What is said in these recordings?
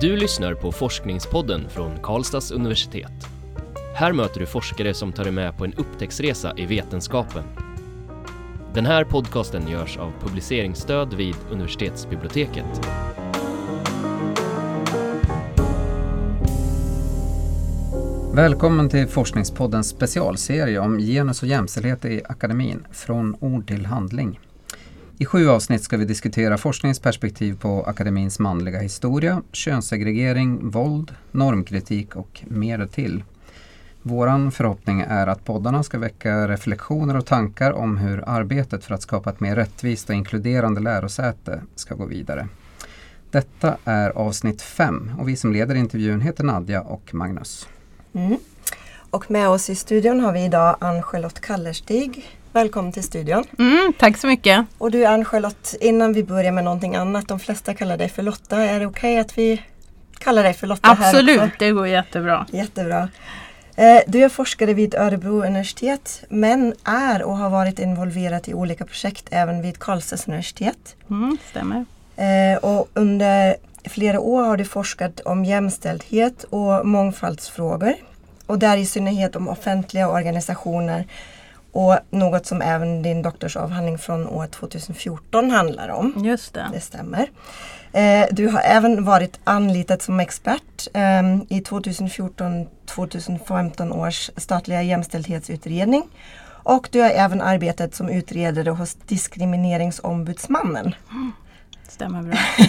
Du lyssnar på Forskningspodden från Karlstads universitet. Här möter du forskare som tar dig med på en upptäcktsresa i vetenskapen. Den här podcasten görs av publiceringsstöd vid universitetsbiblioteket. Välkommen till Forskningspoddens specialserie om genus och jämställdhet i akademin, från ord till handling. I sju avsnitt ska vi diskutera forskningsperspektiv på akademins manliga historia, könssegregering, våld, normkritik och mer till. Vår förhoppning är att poddarna ska väcka reflektioner och tankar om hur arbetet för att skapa ett mer rättvist och inkluderande lärosäte ska gå vidare. Detta är avsnitt fem och vi som leder intervjun heter Nadja och Magnus. Mm. Och med oss i studion har vi idag Ann-Charlotte Kallerstig. Välkommen till studion. Mm, tack så mycket. Och du Ann-Charlotte, innan vi börjar med någonting annat. De flesta kallar dig för Lotta. Är det okej okay att vi kallar dig för Lotta? Absolut, här det går jättebra. Jättebra. Eh, du är forskare vid Örebro universitet men är och har varit involverad i olika projekt även vid Karlstads universitet. Mm, stämmer. Eh, och under flera år har du forskat om jämställdhet och mångfaldsfrågor. Och där i synnerhet om offentliga organisationer och något som även din doktorsavhandling från år 2014 handlar om. Just det. Det stämmer. Eh, du har även varit anlitad som expert eh, i 2014-2015 års statliga jämställdhetsutredning. Och du har även arbetat som utredare hos Diskrimineringsombudsmannen. Mm. Stämmer bra.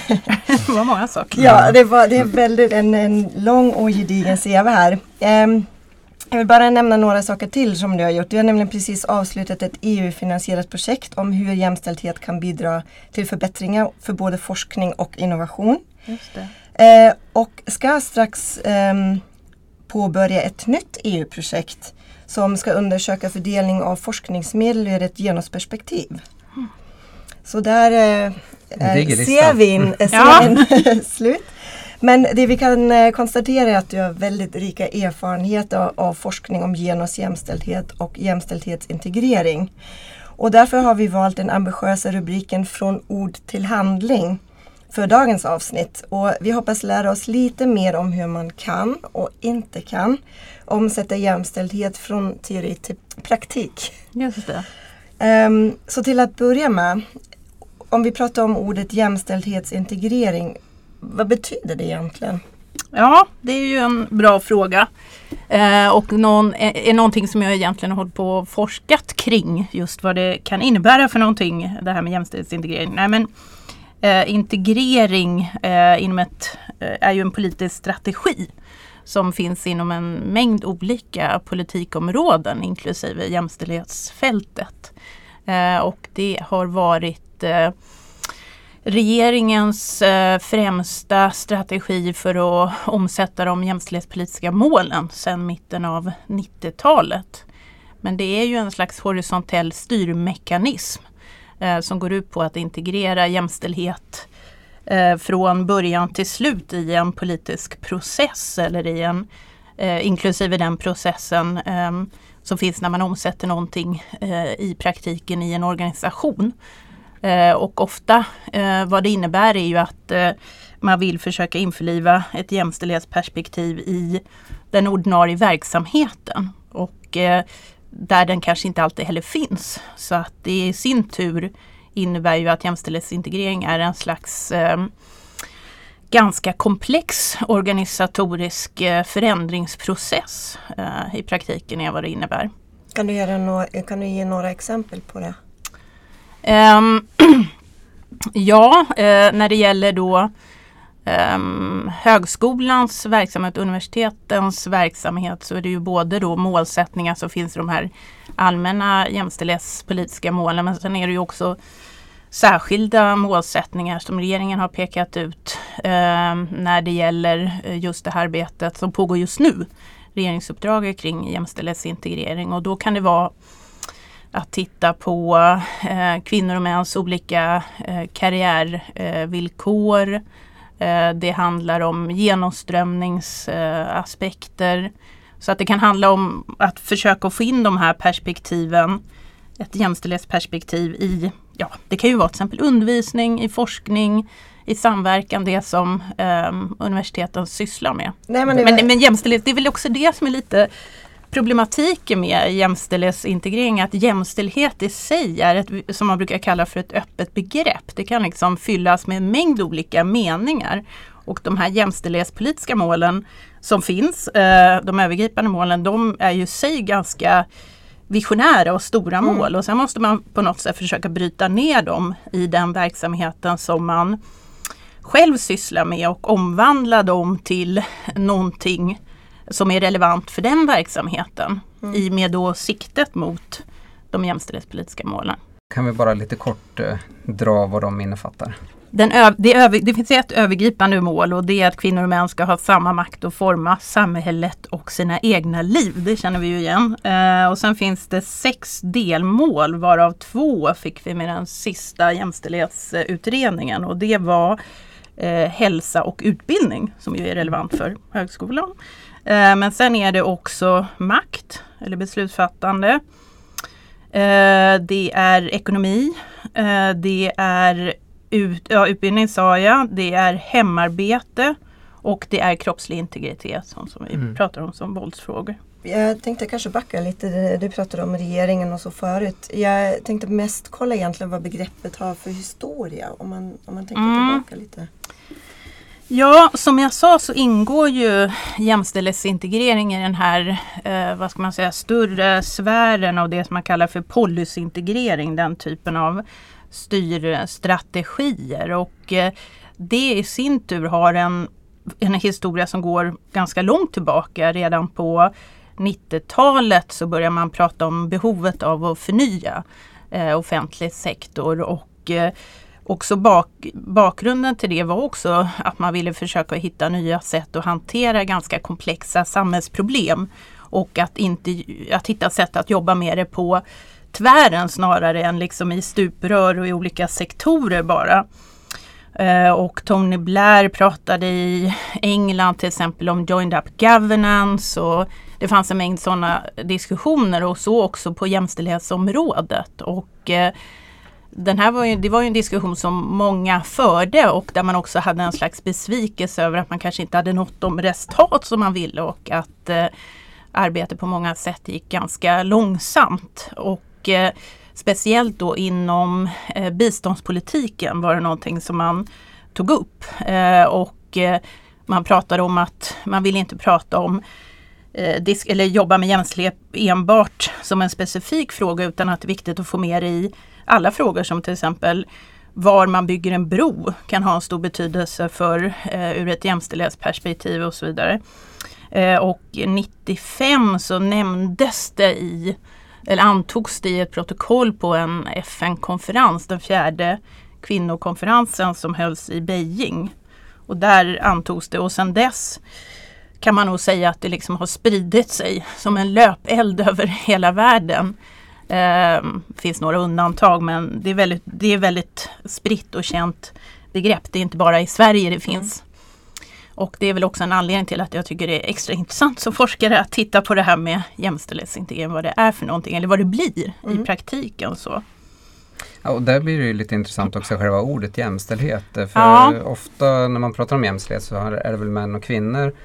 det var många saker. Ja, det, var, det är väldigt en, en lång och gedigen CV här. Um, jag vill bara nämna några saker till som du har gjort. Du har nämligen precis avslutat ett EU-finansierat projekt om hur jämställdhet kan bidra till förbättringar för både forskning och innovation. Eh, och ska strax eh, påbörja ett nytt EU-projekt som ska undersöka fördelning av forskningsmedel ur ett genusperspektiv. Så där eh, ser vi in, ja. slut. Men det vi kan eh, konstatera är att du har väldigt rika erfarenheter av forskning om genusjämställdhet och jämställdhetsintegrering. Och därför har vi valt den ambitiösa rubriken Från ord till handling för dagens avsnitt. Och vi hoppas lära oss lite mer om hur man kan och inte kan omsätta jämställdhet från teori till praktik. Just det. Um, så till att börja med, om vi pratar om ordet jämställdhetsintegrering, vad betyder det egentligen? Ja, det är ju en bra fråga. Eh, och någon, är, är någonting som jag egentligen har hållit på och forskat kring. Just vad det kan innebära för någonting, det här med jämställdhetsintegrering. Nej, men, eh, integrering eh, inom ett, eh, är ju en politisk strategi som finns inom en mängd olika politikområden inklusive jämställdhetsfältet. Eh, och det har varit eh, regeringens eh, främsta strategi för att omsätta de jämställdhetspolitiska målen sedan mitten av 90-talet. Men det är ju en slags horisontell styrmekanism eh, som går ut på att integrera jämställdhet eh, från början till slut i en politisk process eller i en eh, inklusive den processen eh, som finns när man omsätter någonting i praktiken i en organisation. Eh, och ofta eh, vad det innebär är ju att eh, man vill försöka införliva ett jämställdhetsperspektiv i den ordinarie verksamheten. Och där den kanske inte alltid heller finns. Så att det i sin tur innebär ju att jämställdhetsintegrering är en slags eh, ganska komplex organisatorisk eh, förändringsprocess i praktiken är vad det innebär. Kan du, göra några, kan du ge några exempel på det? Ehm, ja, eh, när det gäller då ehm, högskolans verksamhet, universitetens verksamhet så är det ju både då målsättningar så finns de här allmänna jämställdhetspolitiska målen men sen är det ju också särskilda målsättningar som regeringen har pekat ut eh, när det gäller eh, just det här arbetet som pågår just nu. Regeringsuppdraget kring jämställdhetsintegrering och då kan det vara att titta på eh, kvinnor och mäns olika eh, karriärvillkor. Eh, det handlar om genomströmningsaspekter. så att det kan handla om att försöka få in de här perspektiven, ett jämställdhetsperspektiv i, ja det kan ju vara till exempel undervisning, i forskning, i samverkan det som eh, universiteten sysslar med. Nej, men, men, men, men jämställdhet, det är väl också det som är lite problematiken med jämställdhetsintegrering att jämställdhet i sig är ett, som man brukar kalla för ett öppet begrepp. Det kan liksom fyllas med en mängd olika meningar. Och de här jämställdhetspolitiska målen som finns, eh, de övergripande målen, de är ju sig ganska visionära och stora mm. mål och sen måste man på något sätt försöka bryta ner dem i den verksamheten som man själv sysslar med och omvandla dem till någonting som är relevant för den verksamheten mm. i med då siktet mot de jämställdhetspolitiska målen. Kan vi bara lite kort eh, dra vad de innefattar? Den det, över, det, finns ett övergripande mål och det är att kvinnor och män ska ha samma makt att forma samhället och sina egna liv. Det känner vi ju igen. Eh, och sen finns det sex delmål varav två fick vi med den sista jämställdhetsutredningen och det var eh, hälsa och utbildning som ju är relevant för högskolan. Eh, men sen är det också makt eller beslutsfattande. Eh, det är ekonomi. Eh, det är ut, ja, utbildning sa jag. Det är hemarbete. Och det är kroppslig integritet som, som vi mm. pratar om som våldsfrågor. Jag tänkte kanske backa lite. Du pratade om regeringen och så förut. Jag tänkte mest kolla egentligen vad begreppet har för historia. Om man, om man tänker mm. tillbaka lite. Ja, som jag sa så ingår ju jämställdhetsintegrering i den här eh, vad ska man säga, större sfären av det som man kallar för policyintegrering. Den typen av styrstrategier. Och eh, det i sin tur har en, en historia som går ganska långt tillbaka. Redan på 90-talet så börjar man prata om behovet av att förnya eh, offentlig sektor. och eh, också bak, bakgrunden till det var också att man ville försöka hitta nya sätt att hantera ganska komplexa samhällsproblem. Och att, inte, att hitta sätt att jobba med det på tvären snarare än liksom i stuprör och i olika sektorer bara. Eh, och Tony Blair pratade i England till exempel om joined up governance och det fanns en mängd sådana diskussioner och så också på jämställdhetsområdet. Och eh, den här var ju, det var ju en diskussion som många förde och där man också hade en slags besvikelse över att man kanske inte hade nått de resultat som man ville och att eh, arbetet på många sätt gick ganska långsamt. Och eh, speciellt då inom eh, biståndspolitiken var det någonting som man tog upp. Eh, och eh, man pratade om att man vill inte prata om eh, eller jobba med jämställdhet enbart som en specifik fråga utan att det är viktigt att få med det i alla frågor som till exempel var man bygger en bro kan ha en stor betydelse för eh, ur ett jämställdhetsperspektiv och så vidare. Eh, och 95 så nämndes det i, eller antogs det i ett protokoll på en FN-konferens, den fjärde kvinnokonferensen som hölls i Beijing. Och där antogs det och sedan dess kan man nog säga att det liksom har spridit sig som en löpeld över hela världen. Eh, finns några undantag men det är, väldigt, det är väldigt spritt och känt begrepp. Det är inte bara i Sverige det finns. Mm. Och det är väl också en anledning till att jag tycker det är extra intressant som forskare att titta på det här med jämställdhetsintegrering, vad det är för någonting eller vad det blir mm. i praktiken. Så. Ja, och där blir det lite intressant också själva ordet jämställdhet. För ja. ofta när man pratar om jämställdhet så är det väl män och kvinnor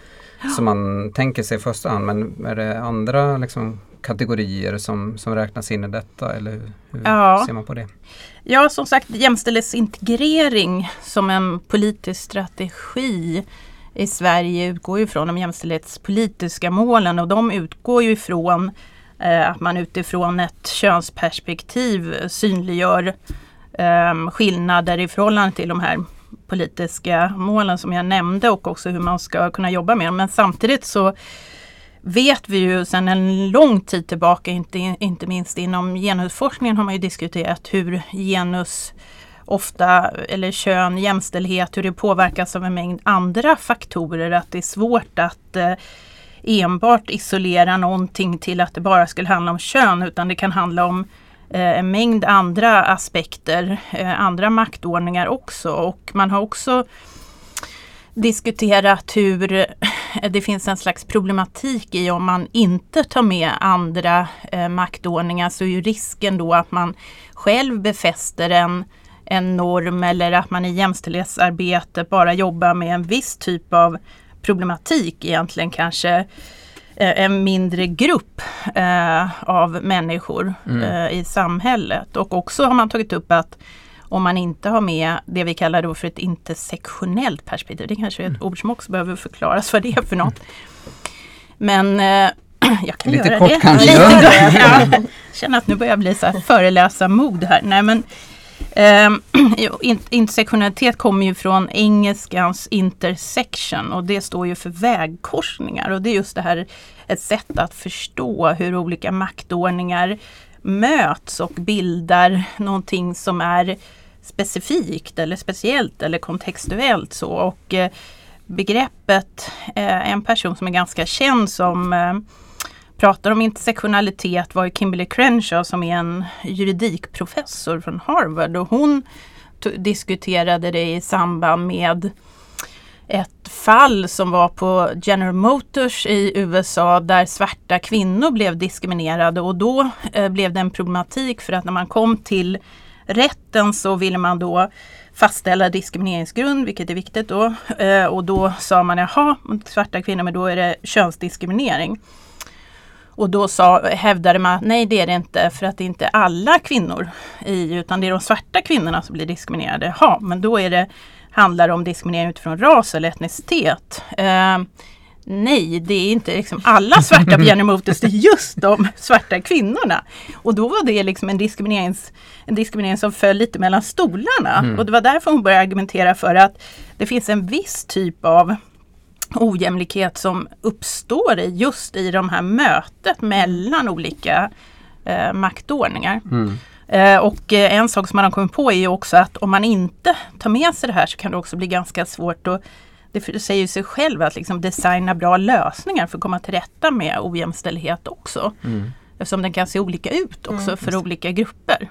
ja. som man tänker sig i första hand. Men är det andra liksom, kategorier som, som räknas in i detta eller hur ja. ser man på det? Ja som sagt jämställdhetsintegrering som en politisk strategi i Sverige utgår ju från de jämställdhetspolitiska målen och de utgår ju ifrån eh, att man utifrån ett könsperspektiv synliggör eh, skillnader i förhållande till de här politiska målen som jag nämnde och också hur man ska kunna jobba med dem. Men samtidigt så vet vi ju sedan en lång tid tillbaka, inte, inte minst inom genusforskningen har man ju diskuterat hur genus ofta, eller kön, jämställdhet, hur det påverkas av en mängd andra faktorer. Att det är svårt att eh, enbart isolera någonting till att det bara skulle handla om kön utan det kan handla om eh, en mängd andra aspekter, eh, andra maktordningar också. Och man har också diskuterat hur det finns en slags problematik i om man inte tar med andra eh, maktordningar så är ju risken då att man själv befäster en en norm eller att man i jämställdhetsarbetet bara jobbar med en viss typ av problematik egentligen kanske eh, en mindre grupp eh, av människor mm. eh, i samhället. Och också har man tagit upp att om man inte har med det vi kallar då för ett intersektionellt perspektiv. Det kanske är ett mm. ord som också behöver förklaras vad det är för något. Men eh, jag kan Lite göra kort det. kanske. Ja. känner att nu börjar jag bli så här föreläsarmod här. Nej, men, eh, intersektionalitet kommer ju från engelskans intersection och det står ju för vägkorsningar och det är just det här ett sätt att förstå hur olika maktordningar möts och bildar någonting som är specifikt eller speciellt eller kontextuellt så. Och eh, begreppet, eh, en person som är ganska känd som eh, pratar om intersektionalitet var Kimberly Crenshaw som är en juridikprofessor från Harvard och hon diskuterade det i samband med ett fall som var på General Motors i USA där svarta kvinnor blev diskriminerade och då eh, blev det en problematik för att när man kom till rätten så ville man då fastställa diskrimineringsgrund, vilket är viktigt då. Eh, och då sa man jaha, svarta kvinnor, men då är det könsdiskriminering. Och då sa, hävdade man nej det är det inte för att det är inte alla kvinnor i utan det är de svarta kvinnorna som blir diskriminerade. Ja, men då är det, handlar om diskriminering utifrån ras eller etnicitet. Eh, nej, det är inte liksom alla svarta på General Motors, det är just de svarta kvinnorna. Och då var det liksom en, diskriminerings, en diskriminering som föll lite mellan stolarna. Mm. Och det var därför hon började argumentera för att det finns en viss typ av ojämlikhet som uppstår i just i de här mötet mellan olika eh, maktordningar. Mm. Eh, och eh, en sak som man har kommit på är ju också att om man inte tar med sig det här så kan det också bli ganska svårt att det säger sig själv att liksom designa bra lösningar för att komma till rätta med ojämställdhet också. Mm. Eftersom den kan se olika ut också mm. för olika grupper.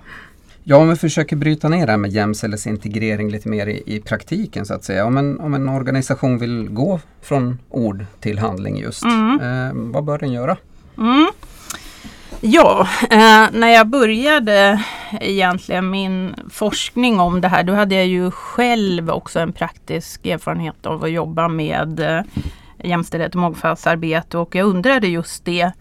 Ja, om vi försöker bryta ner det här med jämställdhetsintegrering lite mer i, i, praktiken så att säga. Om en, om en organisation vill gå från ord till handling just, mm. eh, vad bör den göra? Mm. Ja, eh, när jag började egentligen min forskning om det här, då hade jag ju själv också en praktisk erfarenhet av att jobba med eh, jämställdhet och mångfaldsarbete och jag undrade just det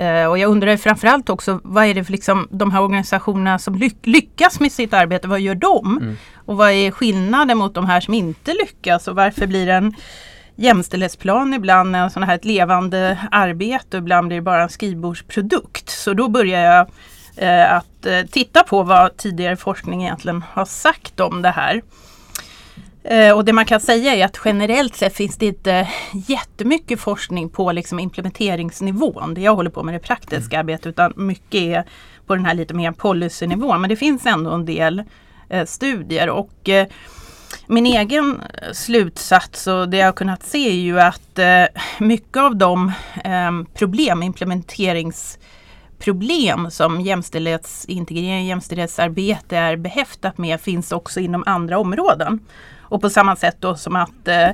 Uh, och jag undrar framförallt också vad är det för liksom, de här organisationerna som ly lyckas med sitt arbete, vad gör de? Mm. Och vad är skillnaden mot de här som inte lyckas och varför blir en jämställdhetsplan ibland en sån här ett levande arbete och ibland blir det bara en skrivbordsprodukt. Så då börjar jag uh, att uh, titta på vad tidigare forskning egentligen har sagt om det här. Eh, och det man kan säga är att generellt sett finns det inte jättemycket forskning på liksom implementeringsnivån. Det jag håller på med det praktiska mm. arbetet utan mycket är på den här lite mer policynivån. Men det finns ändå en del eh, studier och eh, min egen slutsats och det jag har kunnat se är ju att eh, mycket av de eh, problem, implementeringsproblem som jämställdhetsintegrering och jämställdhetsarbete är behäftat med finns också inom andra områden. Och på samma sätt då som att eh,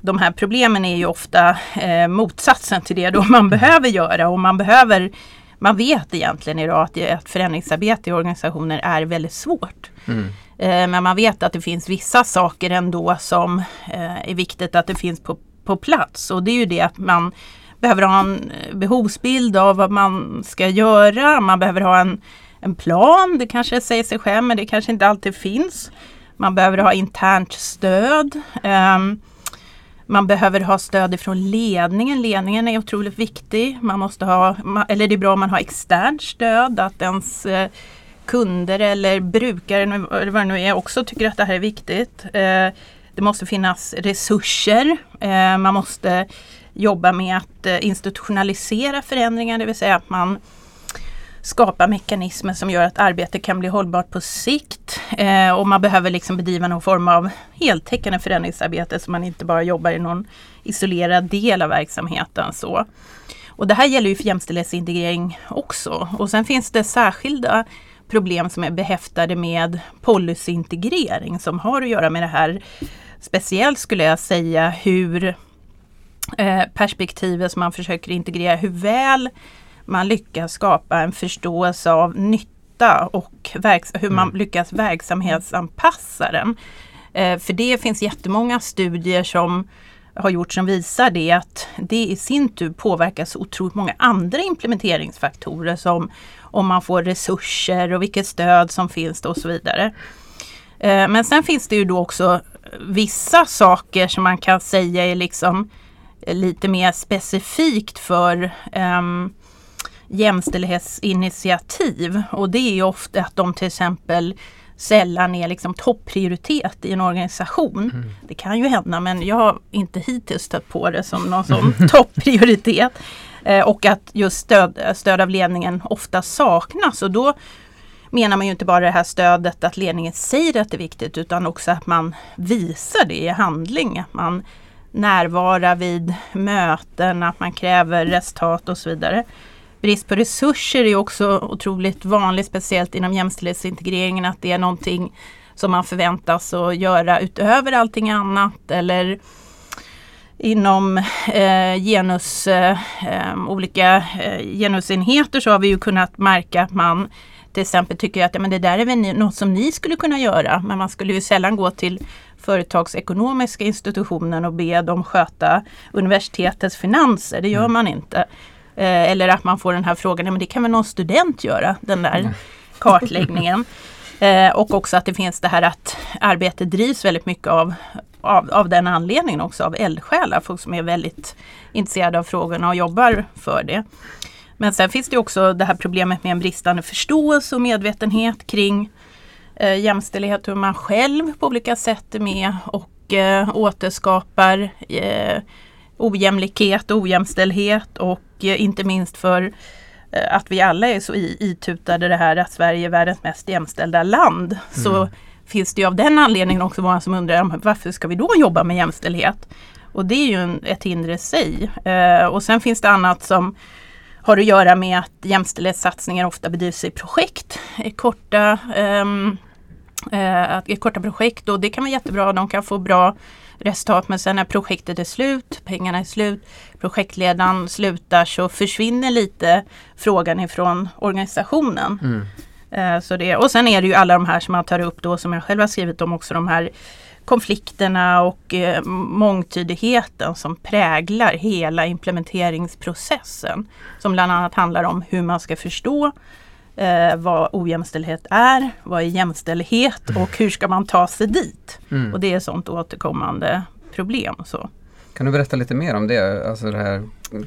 de här problemen är ju ofta eh, motsatsen till det då man behöver göra och man behöver man vet egentligen idag att ett förändringsarbete i organisationer är väldigt svårt. Mm. Eh, men man vet att det finns vissa saker ändå som eh, är viktigt att det finns på, på plats och det är ju det att man behöver ha en eh, behovsbild av vad man ska göra. Man behöver ha en, en plan, det kanske säger sig själv men det kanske inte alltid finns. Man behöver ha internt stöd. Um, man behöver ha stöd ifrån ledningen. Ledningen är otroligt viktig. Man måste ha, eller det är bra om man har externt stöd. Att ens kunder eller brukare, eller vad det nu är, också tycker att det här är viktigt. Eh, det måste finnas resurser. Eh, man måste jobba med att eh, institutionalisera förändringar, det vill säga att man skapa mekanismer som gör att arbetet kan bli hållbart på sikt. Eh, och man behöver liksom bedriva någon form av heltäckande förändringsarbete så man inte bara jobbar i någon isolerad del av verksamheten. Så. Och det här gäller ju för jämställdhetsintegrering också. Och sen finns det särskilda problem som är behäftade med policyintegrering som har att göra med det här. Speciellt skulle jag säga hur eh, perspektivet som man försöker integrera, hur väl man lyckas skapa en förståelse av nytt, data och hur man Mm. lyckas verksamhetsanpassa den. Eh, för det finns jättemånga studier som har gjort som visar det att det i sin tur påverkar så otroligt många andra implementeringsfaktorer som om man får resurser och vilket stöd som finns och så vidare. Eh, men sen finns det ju då också vissa saker som man kan säga är liksom eh, lite mer specifikt för um, jämställdhetsinitiativ. Och det är ju ofta att de till exempel sällan är liksom topprioritet i en organisation. Det kan ju hända men jag har inte hittills stött på det som någon sån topprioritet. Eh, och att just stöd, stöd av ledningen ofta saknas. Och då menar man ju inte bara det här stödet att ledningen säger att det är viktigt utan också att man visar det i handling. Att man närvarar vid möten, att man kräver resultat och så vidare. Brist på resurser är också otroligt vanligt, speciellt inom jämställdhetsintegreringen, att det är någonting som man förväntas att göra utöver allting annat eller inom eh, genus, eh, eh, olika eh, genusenheter så har vi ju kunnat märka att man till exempel tycker att ja, men det där är väl ni- något som ni skulle kunna göra. Men man skulle ju sällan gå till företagsekonomiska institutionen och be dem sköta universitetets finanser. Det gör man inte. Eh, eller att man får den här frågan, men det kan väl någon student göra, den där kartläggningen. Eh, och också att det finns det här att arbetet drivs väldigt mycket av, av, av den anledningen också av eldsjälar, folk som är väldigt intresserade av frågorna och jobbar för det. Men sen finns det också det här problemet med en bristande förståelse och medvetenhet kring eh, jämställdhet, hur man själv på olika sätt är med och eh, återskapar eh, ojämlikhet och ojämställdhet och eh, inte minst för eh, att vi alla är så i- itutade det här att Sverige är världens mest jämställda land. Så finns det ju av den anledningen också många som undrar "Ja, men varför ska vi då jobba med jämställdhet? Och det är ju en, ett hinder i sig. Eh, och sen finns det annat som har att göra med att jämställdhetssatsningar ofta bedrivs i projekt, i korta, ehm, eh, i korta projekt och det kan vara jättebra, de kan få bra resultat men sen när projektet är slut, pengarna är slut, projektledaren slutar så försvinner lite frågan ifrån organisationen. Mm. Eh, Så det, och sen är det ju alla de här som man tar upp då som jag själv har skrivit om också de här konflikterna och eh, mångtydigheten som präglar hela implementeringsprocessen. Som bland annat handlar om hur man ska förstå eh, vad ojämställdhet är, vad är jämställdhet och hur ska man ta sig dit. Mm. Och det är sånt återkommande problem. Så. Kan du berätta lite mer om det? Alltså det här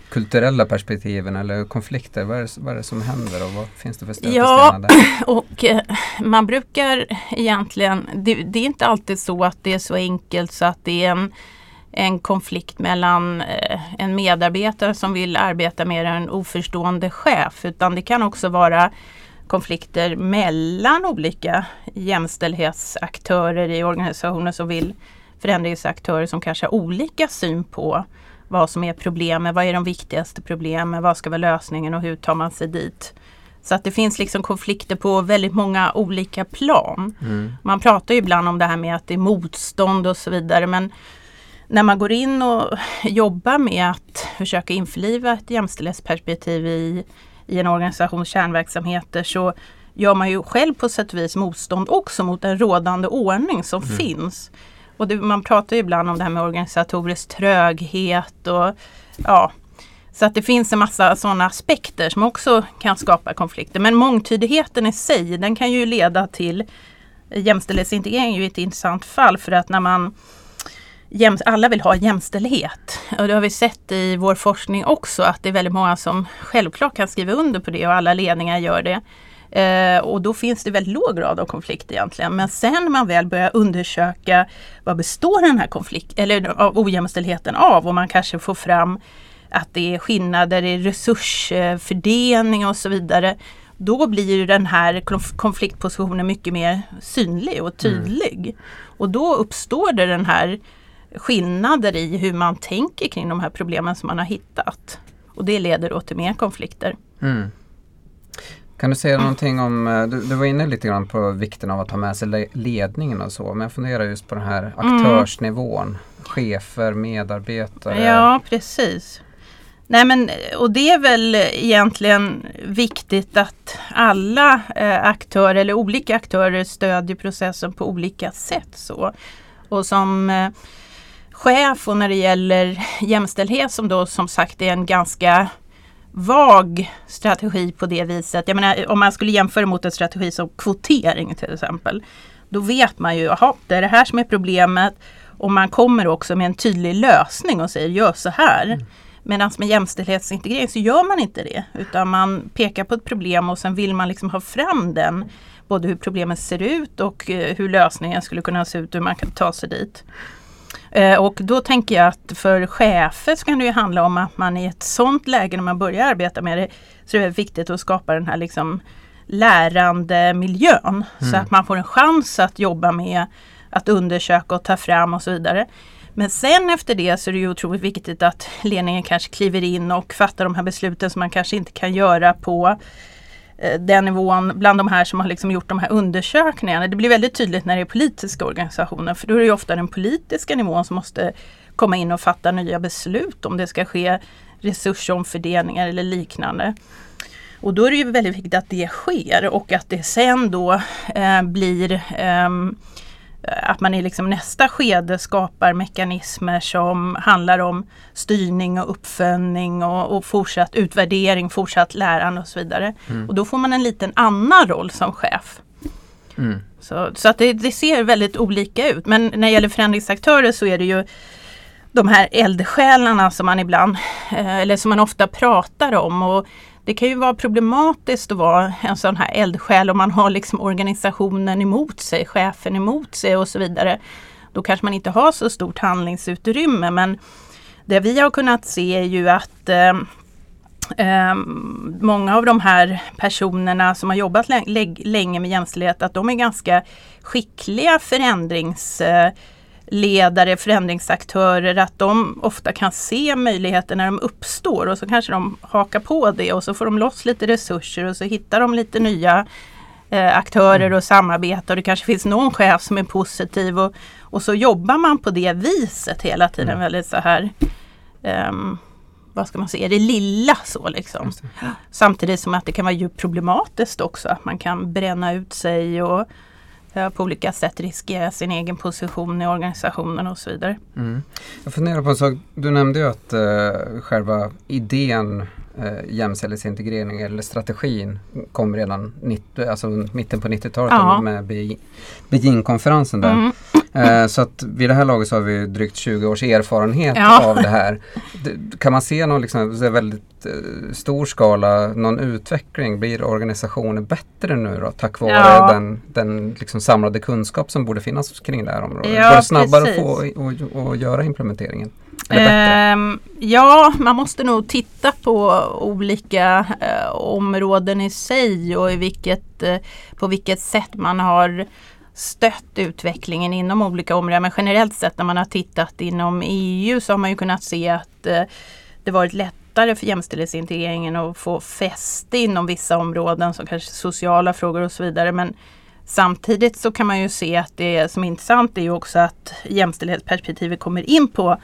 kulturella perspektiven eller konflikter. Vad är det, vad är det som händer och vad finns det för stötestenar där? Och eh, man brukar egentligen, det, det är inte alltid så att det är så enkelt så att det är en, en konflikt mellan eh, en medarbetare som vill arbeta med en oförstående chef utan det kan också vara konflikter mellan olika jämställdhetsaktörer i organisationer som vill förändringsaktörer som kanske har olika syn på vad som är problemen, vad är de viktigaste problemen, vad ska vara lösningen och hur tar man sig dit. Så att det finns liksom konflikter på väldigt många olika plan. Mm. Man pratar ju ibland om det här med att det är motstånd och så vidare men när man går in och jobbar med att försöka införliva ett jämställdhetsperspektiv i, i en organisations kärnverksamheter så gör man ju själv på sätt och vis motstånd också mot en rådande ordning som finns. Och det, man pratar ju ibland om det här med organisatorisk tröghet och ja, så att det finns en massa sådana aspekter som också kan skapa konflikter. Men mångtydigheten i sig den kan ju leda till jämställdhetsintegrering är ju ett intressant fall för att när man alla vill ha jämställdhet. Och det har vi sett i vår forskning också att det är väldigt många som självklart kan skriva under på det och alla ledningar gör det. Eh, och då finns det väldigt låg grad av konflikt egentligen. Men sen när man väl börjar undersöka vad består den här konflikt eller av ojämställdheten av och man kanske får fram att det är skillnader i resursfördelning och så vidare. Då blir den här konf- konfliktpositionen mycket mer synlig och tydlig. Och då uppstår det den här skillnader i hur man tänker kring de här problemen som man har hittat. Och det leder då till mer konflikter. Mm. Kan du säga någonting om, eh, du, du var inne lite grann på vikten av att ha med sig le- ledningen och så, men jag funderar just på den här aktörsnivån. Chefer, medarbetare. Ja, precis. Nej men och det är väl egentligen viktigt att alla eh, aktörer eller olika aktörer stödjer processen på olika sätt. Så. Och som eh, chef och när det gäller jämställdhet som då som sagt är en ganska vag strategi på det viset. Jag menar om man skulle jämföra mot en strategi som kvotering till exempel. Då vet man ju, jaha det är det här som är problemet. Och man kommer också med en tydlig lösning och säger gör så här. Mm. Medan med jämställdhetsintegrering så gör man inte det. Utan man pekar på ett problem och sen vill man liksom ha fram den. Både hur problemet ser ut och eh, hur lösningen skulle kunna se ut och hur man kan ta sig dit. Eh, och då tänker jag att för chefer så kan det ju handla om att man i ett sådant läge när man börjar arbeta med det så är det viktigt att skapa den här liksom lärande miljön. Mm. Så att man får en chans att jobba med att undersöka och ta fram och så vidare. Men sen efter det så är det ju otroligt viktigt att ledningen kanske kliver in och fattar de här besluten som man kanske inte kan göra på Eh, den nivån bland de här som har liksom gjort de här undersökningarna. Det blir väldigt tydligt när det är politiska organisationer för då är det ofta den politiska nivån som måste komma in och fatta nya beslut om det ska ske resursomfördelningar eller liknande. Och då är det ju väldigt viktigt att det sker och att det sen då eh, blir eh, att man i liksom nästa skede skapar mekanismer som handlar om styrning och uppföljning och, och fortsatt utvärdering, fortsatt lärande och så vidare. Mm. Och då får man en liten annan roll som chef. Mm. Så, så att det, det, ser väldigt olika ut. Men när det gäller förändringsaktörer så är det ju de här eldsjälarna som man ibland, eh, eller som man ofta pratar om. Och det kan ju vara problematiskt att vara en sån här eldsjäl om man har liksom organisationen emot sig, chefen emot sig och så vidare. Då kanske man inte har så stort handlingsutrymme men det vi har kunnat se är ju att eh, eh, många av de här personerna som har jobbat länge med jämställdhet att de är ganska skickliga förändrings eh, ledare, förändringsaktörer, att de ofta kan se möjligheter när de uppstår och så kanske de hakar på det och så får de loss lite resurser och så hittar de lite nya eh, aktörer mm. och samarbete och det kanske finns någon chef som är positiv och, och så jobbar man på det viset hela tiden mm. väldigt så här um, vad ska man säga, det lilla så liksom. Samtidigt som att det kan vara djupt problematiskt också att man kan bränna ut sig och Eh, på olika sätt riskera sin egen position i organisationen och så vidare. Mm. Jag funderar på en sak, du nämnde ju att eh, själva idén uh, jämställdhetsintegrering eller strategin kom redan 90, alltså mitten på 90-talet ja. med Beijingkonferensen där. Mm. Uh, så att vid det här laget så har vi drygt 20 års erfarenhet ja. av det här. kan man se någon liksom, väldigt uh, stor skala, någon utveckling? Blir organisationen bättre nu då tack vare ja. den, den liksom samlade kunskap som borde finnas kring det här området? Ja, Går det snabbare precis. att få och, och göra implementeringen? Ehm, ja, man måste nog titta på olika eh, områden i sig och i vilket, eh, på vilket sätt man har stött utvecklingen inom olika områden. Men generellt sett när man har tittat inom EU så har man ju kunnat se att eh, det varit lättare för jämställdhetsintegreringen att få fäste inom vissa områden som kanske sociala frågor och så vidare. Men samtidigt så kan man ju se att det som är intressant är ju också att jämställdhetsperspektivet kommer in på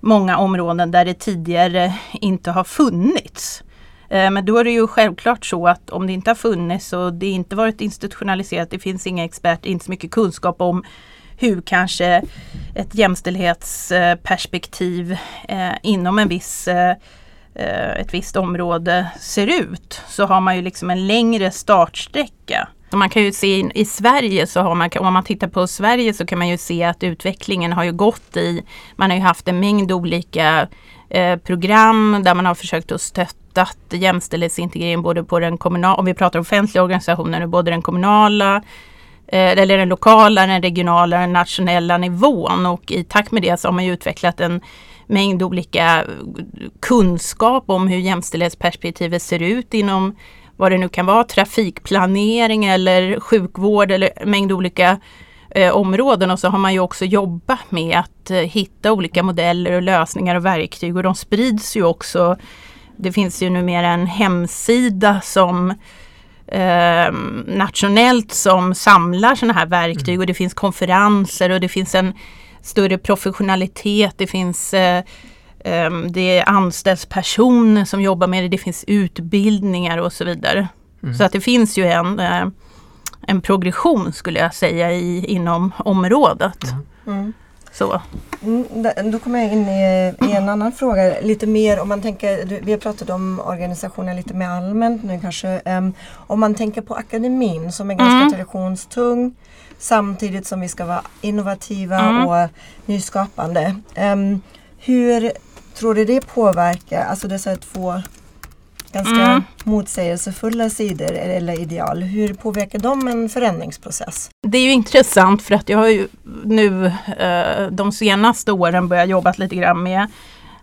många områden där det tidigare inte har funnits. Eh, men då är det ju självklart så att om det inte har funnits och det inte varit institutionaliserat, det finns inga experter, inte så mycket kunskap om hur kanske ett jämställdhetsperspektiv eh, inom en viss, eh, ett visst område ser ut. Så har man ju liksom en längre startsträcka. Man kan ju se i Sverige så har man, om man tittar på Sverige så kan man ju se att utvecklingen har ju gått i, man har ju haft en mängd olika eh, program där man har försökt att stötta jämställdhetsintegrering både på den kommunala, om vi pratar offentliga organisationer, både den kommunala eh, eller den lokala, den regionala, den nationella nivån. Och i takt med det så har man ju utvecklat en mängd olika eh, kunskap om hur jämställdhetsperspektivet ser ut inom vad det nu kan vara, trafikplanering eller sjukvård eller mängd olika eh, områden och så har man ju också jobbat med att eh, hitta olika modeller och lösningar och verktyg och de sprids ju också. Det finns ju numera en hemsida som eh, nationellt som samlar sådana här verktyg mm. och det finns konferenser och det finns en större professionalitet. Det finns eh, det anställs personer som jobbar med det, det finns utbildningar och så vidare. Mm. Så att det finns ju en, eh, en progression skulle jag säga i, inom området. Mm. Så. Mm, då kommer jag in i, i, en annan fråga. Lite mer om man tänker, vi har pratat om organisationen lite mer allmänt nu kanske. Um, om man tänker på akademin som är ganska mm. traditionstung samtidigt som vi ska vara innovativa mm. och nyskapande. Um, hur tror du det påverkar, alltså dessa två ganska mm. motsägelsefulla sidor eller ideal. Hur påverkar de en förändringsprocess? Det är ju intressant för att jag har ju nu eh, de senaste åren börjat jobba lite grann med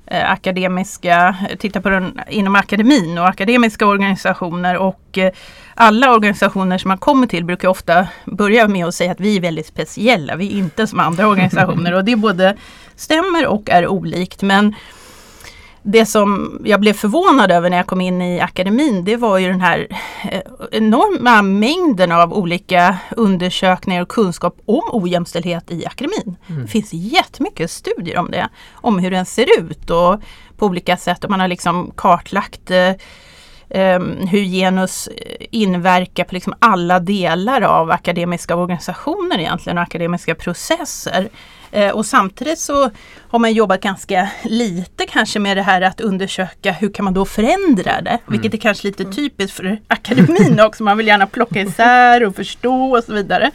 eh, akademiska, titta på den inom akademin och akademiska organisationer och eh, alla organisationer som man kommer till brukar ofta börja med att säga att vi är väldigt speciella, vi är inte som andra organisationer och det både stämmer och är olikt men det som jag blev förvånad över när jag kom in i akademin det var ju den här eh, enorma mängden av olika undersökningar och kunskap om ojämställdhet i akademin. Mm. Det finns jättemycket studier om det, om hur den ser ut och på olika sätt. Och man har liksom kartlagt eh, Um, hur genus inverkar på liksom alla delar av akademiska organisationer egentligen och akademiska processer. Eh, och samtidigt så har man jobbat ganska lite kanske med det här att undersöka hur kan man då förändra det? Mm. Vilket är kanske lite typiskt för akademin också. Man vill gärna plocka isär och förstå och så vidare.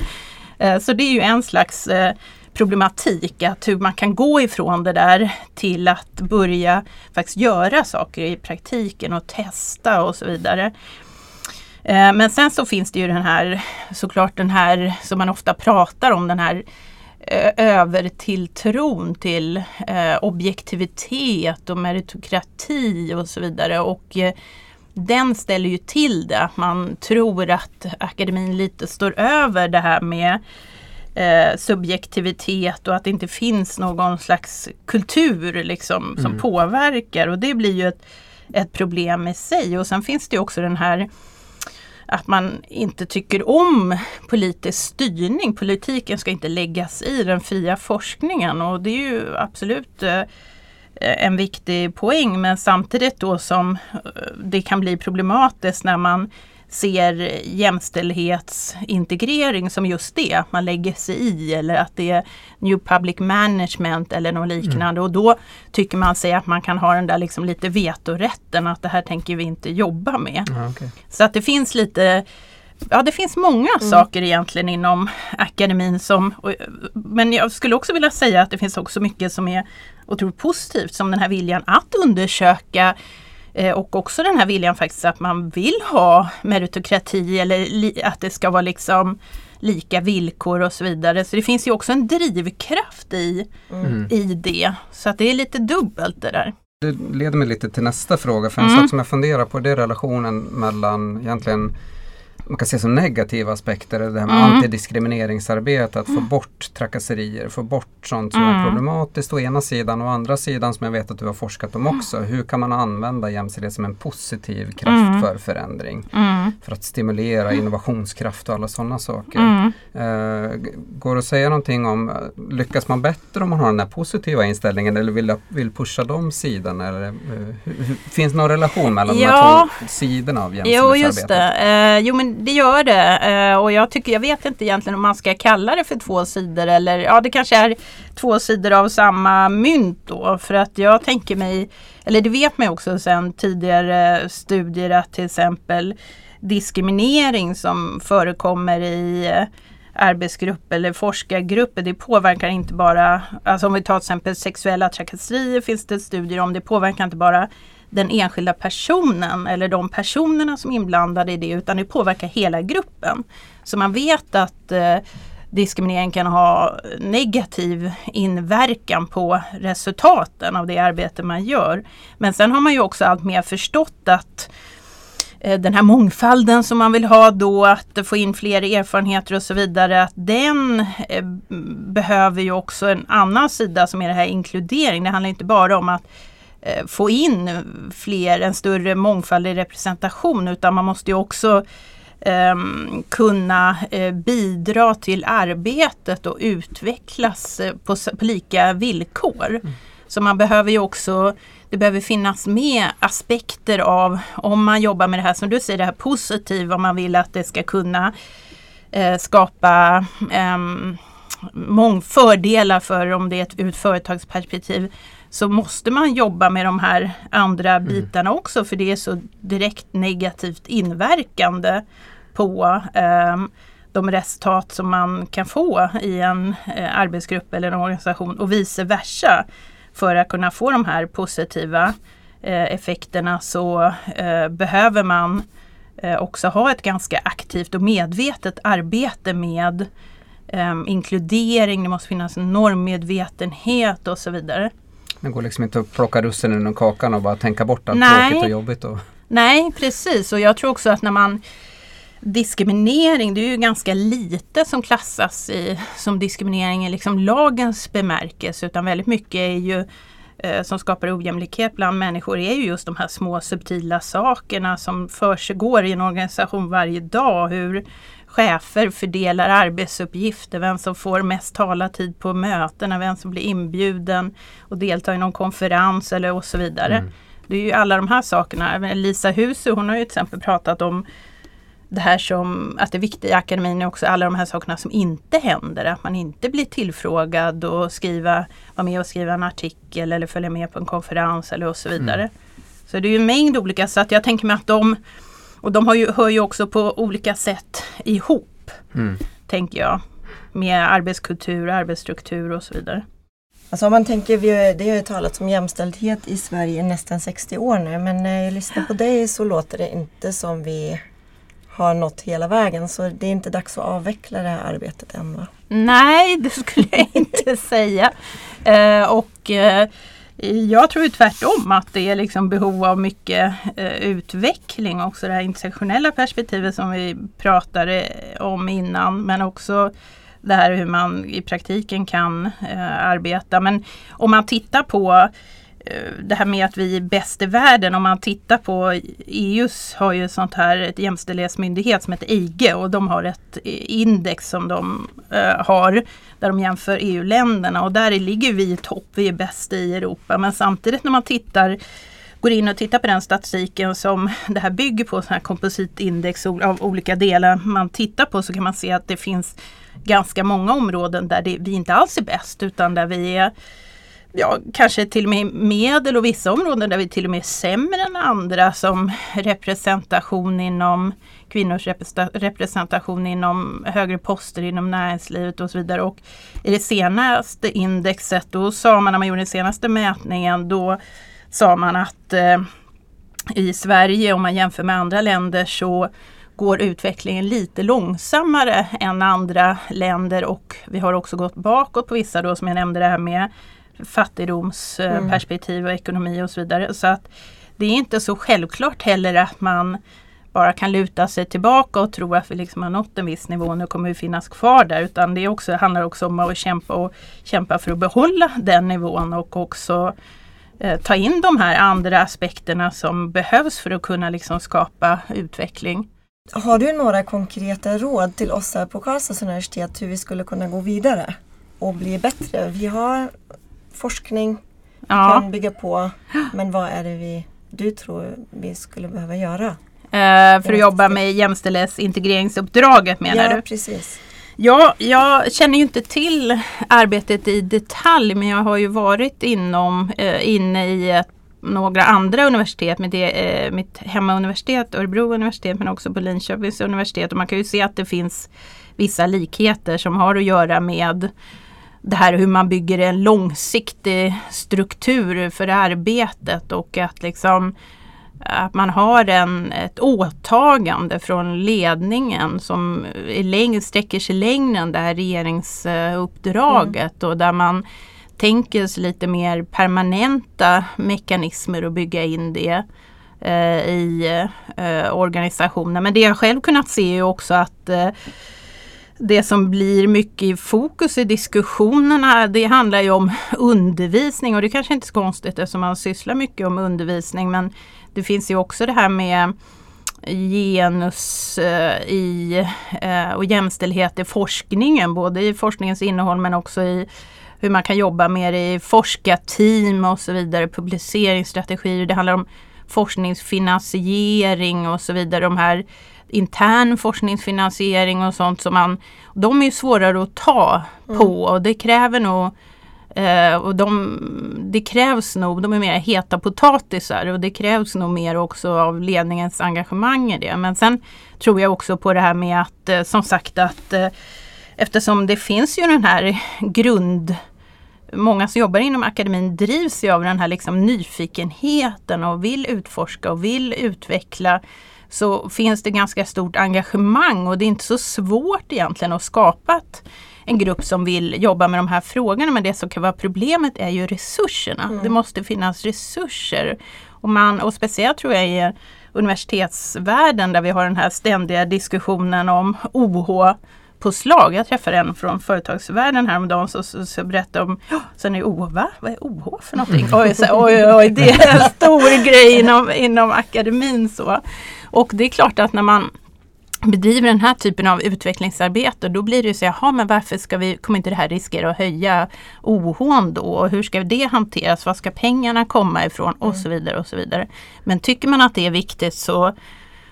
Eh, så det är ju en slags eh, problematik att hur man kan gå ifrån det där till att börja faktiskt göra saker i praktiken och testa och så vidare. Men sen så finns det ju den här såklart den här som man ofta pratar om den här övertilltron till eh, objektivitet och meritokrati och så vidare. Och eh, den ställer ju till det, att man tror att akademin lite står över det här med eh, subjektivitet och att det inte finns någon slags kultur liksom, som mm. påverkar. Och det blir ju ett, ett problem i sig. Och sen finns det också den här att man inte tycker om politisk styrning. Politiken ska inte läggas i den fria forskningen och det är ju absolut eh, en viktig poäng men samtidigt då som eh, det kan bli problematiskt när man ser jämställdhetsintegrering som just det, att man lägger sig i eller att det är New Public Management eller något liknande. Mm. Och då tycker man sig att man kan ha den där liksom lite vetorätten att det här tänker vi inte jobba med. Ah, okay. Så att det finns lite Ja det finns många mm. saker egentligen inom akademin som Men jag skulle också vilja säga att det finns också mycket som är otroligt positivt som den här viljan att undersöka och också den här viljan faktiskt att man vill ha meritokrati eller att det ska vara liksom lika villkor och så vidare. Så det finns ju också en drivkraft i, mm. i det. Så att det är lite dubbelt det där. Det leder mig lite till nästa fråga. För en mm. sak som jag funderar på det är relationen mellan egentligen man kan se som negativa aspekter, det här med mm. antidiskrimineringsarbete, att få mm. bort trakasserier, få bort sånt som mm. är problematiskt å ena sidan och å andra sidan som jag vet att du har forskat om också. Hur kan man använda jämställdhet som en positiv kraft mm. för förändring? Mm. För att stimulera innovationskraft och alla sådana saker. Uh, går det att säga någonting om, lyckas man bättre om man har den här positiva inställningen eller vill, vill pusha de sidorna? Eller, uh, hur, finns det någon relation mellan ja. de här två sidorna av jämställdhetsarbetet? Jo, just det. Uh, jo, men det gör det. Eh, och jag tycker, jag vet inte egentligen om man ska kalla det för två sidor eller ja det kanske är två sidor av samma mynt då. För att jag tänker mig, eller det vet man också sedan tidigare studier att till exempel diskriminering som förekommer i eh, arbetsgrupp eller forskargrupper. Det påverkar inte bara, alltså om vi tar till exempel sexuella trakasserier finns det studier om. Det påverkar inte bara den enskilda personen eller de personerna som är inblandade i det utan det påverkar hela gruppen. Så man vet att eh, diskriminering kan ha negativ inverkan på resultaten av det arbete man gör. Men sen har man ju också allt mer förstått att eh, den här mångfalden som man vill ha då, att få in fler erfarenheter och så vidare, att den eh, behöver ju också en annan sida som är det här inkludering. Det handlar inte bara om att få in fler, en större mångfald i representation utan man måste ju också eh, kunna eh, bidra till arbetet och utvecklas eh, på, på, lika villkor. Mm. Så man behöver ju också, det behöver finnas med aspekter av om man jobbar med det här som du säger, det här positiva, man vill att det ska kunna eh, skapa eh, mång fördelar för om det är ett, ur ett företagsperspektiv så måste man jobba med de här andra mm. bitarna också för det är så direkt negativt inverkande på eh, de resultat som man kan få i en eh, arbetsgrupp eller en organisation och vice versa. För att kunna få de här positiva eh, effekterna så eh, behöver man eh, också ha ett ganska aktivt och medvetet arbete med eh, inkludering, det måste finnas en normmedvetenhet och så vidare. Det går liksom inte att plocka russinen ur kakan och bara tänka bort allt Nej. tråkigt och jobbigt. Och... Nej precis och jag tror också att när man Diskriminering, det är ju ganska lite som klassas i, som diskriminering i liksom lagens bemärkelse utan väldigt mycket är ju eh, som skapar ojämlikhet bland människor är ju just de här små subtila sakerna som försiggår i en organisation varje dag. Hur chefer fördelar arbetsuppgifter, vem som får mest talartid på mötena, vem som blir inbjuden och deltar i någon konferens eller och så vidare. Mm. Det är ju alla de här sakerna. Lisa Husu hon har ju till exempel pratat om det här som, att det viktiga i akademin är också alla de här sakerna som inte händer. Att man inte blir tillfrågad och skriva, vara med och skriva en artikel eller följa med på en konferens eller och så vidare. Mm. Så det är ju en mängd olika, så att jag tänker mig att de och de har ju, hör ju också på olika sätt ihop, mm. tänker jag. Med arbetskultur, arbetsstruktur och så vidare. Alltså om man tänker, vi har, det har ju talats om jämställdhet i Sverige i nästan 60 år nu men när jag lyssnar på dig så låter det inte som vi har nått hela vägen så det är inte dags att avveckla det här arbetet än va? Nej, det skulle jag inte säga. Eh, och eh, jag tror tvärtom att det är liksom behov av mycket eh, utveckling också det här intersektionella perspektivet som vi pratade om innan men också det här hur man i praktiken kan eh, arbeta. Men om man tittar på Eh, Eh, det här med att vi är bäst i världen. Om man tittar på EUs har ju sånt här ett jämställdhetsmyndighet som heter EIGE och de har ett eh, index som de uh, har där de jämför EU-länderna och där ligger vi i topp. Vi är bäst i Europa men samtidigt när man tittar går in och tittar på den statistiken som det här bygger på, sån här kompositindex av olika delar man tittar på så kan man se att det finns ganska många områden där det, vi inte alls är bäst utan där vi är ja, kanske till och med medel och vissa områden där vi till och med är sämre än andra som representation inom kvinnors representation inom högre poster inom näringslivet och så vidare. Och i det senaste indexet, då sa man när man gjorde den senaste mätningen, då sa man att eh, i Sverige om man jämför med andra länder så går utvecklingen lite långsammare än andra länder och vi har också gått bakåt på vissa då som jag nämnde det här med fattigdomsperspektiv och ekonomi och så vidare. Så att det är inte så självklart heller att man bara kan luta sig tillbaka och tro att vi liksom har nått en viss nivå och nu kommer vi finnas kvar där. Utan det också, handlar också om att kämpa, och kämpa för att behålla den nivån och också eh, ta in de här andra aspekterna som behövs för att kunna liksom skapa utveckling. Har du några konkreta råd till oss här på Karlstads universitet hur vi skulle kunna gå vidare och bli bättre? Vi har forskning ja. kan bygga på. Men vad är det vi, du tror vi skulle behöva göra? Uh, för att jobba med jämställdhetsintegreringsuppdraget menar ja, du? Precis. Ja, jag känner ju inte till arbetet i detalj men jag har ju varit inom, eh, inne i ett, några andra universitet, med det, eh, mitt hemmauniversitet Örebro universitet men också på Linköpings universitet och man kan ju se att det finns vissa likheter som har att göra med det här hur man bygger en långsiktig struktur för arbetet och att liksom att man har en, ett åtagande från ledningen som är längre, sträcker sig längre än det här regeringsuppdraget mm. och där man tänker sig lite mer permanenta mekanismer och bygga in det eh, i eh, organisationen. Men det jag själv kunnat se är också att eh, det som blir mycket i fokus i diskussionerna det handlar ju om undervisning och det kanske inte är så konstigt eftersom man sysslar mycket om undervisning men det finns ju också det här med genus eh, i, eh, och jämställdhet i forskningen, både i forskningens innehåll men också i hur man kan jobba mer i forskarteam och så vidare, publiceringsstrategier. Det handlar om forskningsfinansiering och så vidare. De här intern forskningsfinansiering och sånt som man, de är ju svårare att ta på mm. och det kräver nog eh, och de, det krävs nog, de är mer heta potatisar och det krävs nog mer också av ledningens engagemang i det. Men sen tror jag också på det här med att eh, som sagt att eh, eftersom det finns ju den här grund Många som jobbar inom akademin drivs ju av den här liksom nyfikenheten och vill utforska och vill utveckla så finns det ganska stort engagemang och det är inte så svårt egentligen att skapa en grupp som vill jobba med de här frågorna. Men det som kan vara problemet är ju resurserna. Mm. Det måste finnas resurser. Och, man, och speciellt tror jag i universitetsvärlden där vi har den här ständiga diskussionen om OH påslag. Jag träffade en från företagsvärlden häromdagen som så, så berättade om, sen är OH, va? Vad är OH för någonting? Oj, så, oj, oj, det är en stor grej inom, inom akademin. Så. Och det är klart att när man bedriver den här typen av utvecklingsarbete då blir det ju så, jaha men varför ska vi, kommer inte det här riskera att höja OH då? Och hur ska det hanteras? Var ska pengarna komma ifrån? Och så vidare och så vidare. Men tycker man att det är viktigt så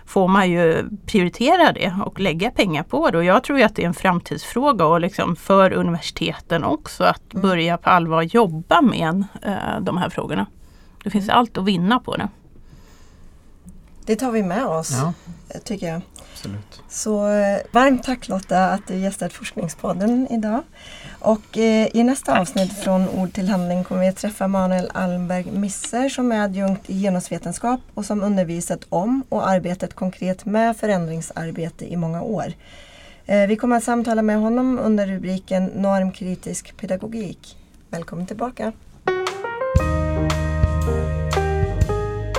får man ju prioritera det och lägga pengar på det. Och jag tror att det är en framtidsfråga och liksom för universiteten också att mm. börja på allvar jobba med eh, de här frågorna. Det finns allt att vinna på det. Det tar vi med oss, ja. tycker jag. Absolut. Så eh, varmt tack Lotta att du gästat Forskningspodden idag. Och eh, i nästa tack. avsnitt från ord till handling kommer vi att träffa Manuel Almberg Misser som är adjunkt i genusvetenskap och som undervisat om och arbetat konkret med förändringsarbete i många år. Eh, vi kommer att samtala med honom under rubriken Normkritisk pedagogik. Välkommen tillbaka!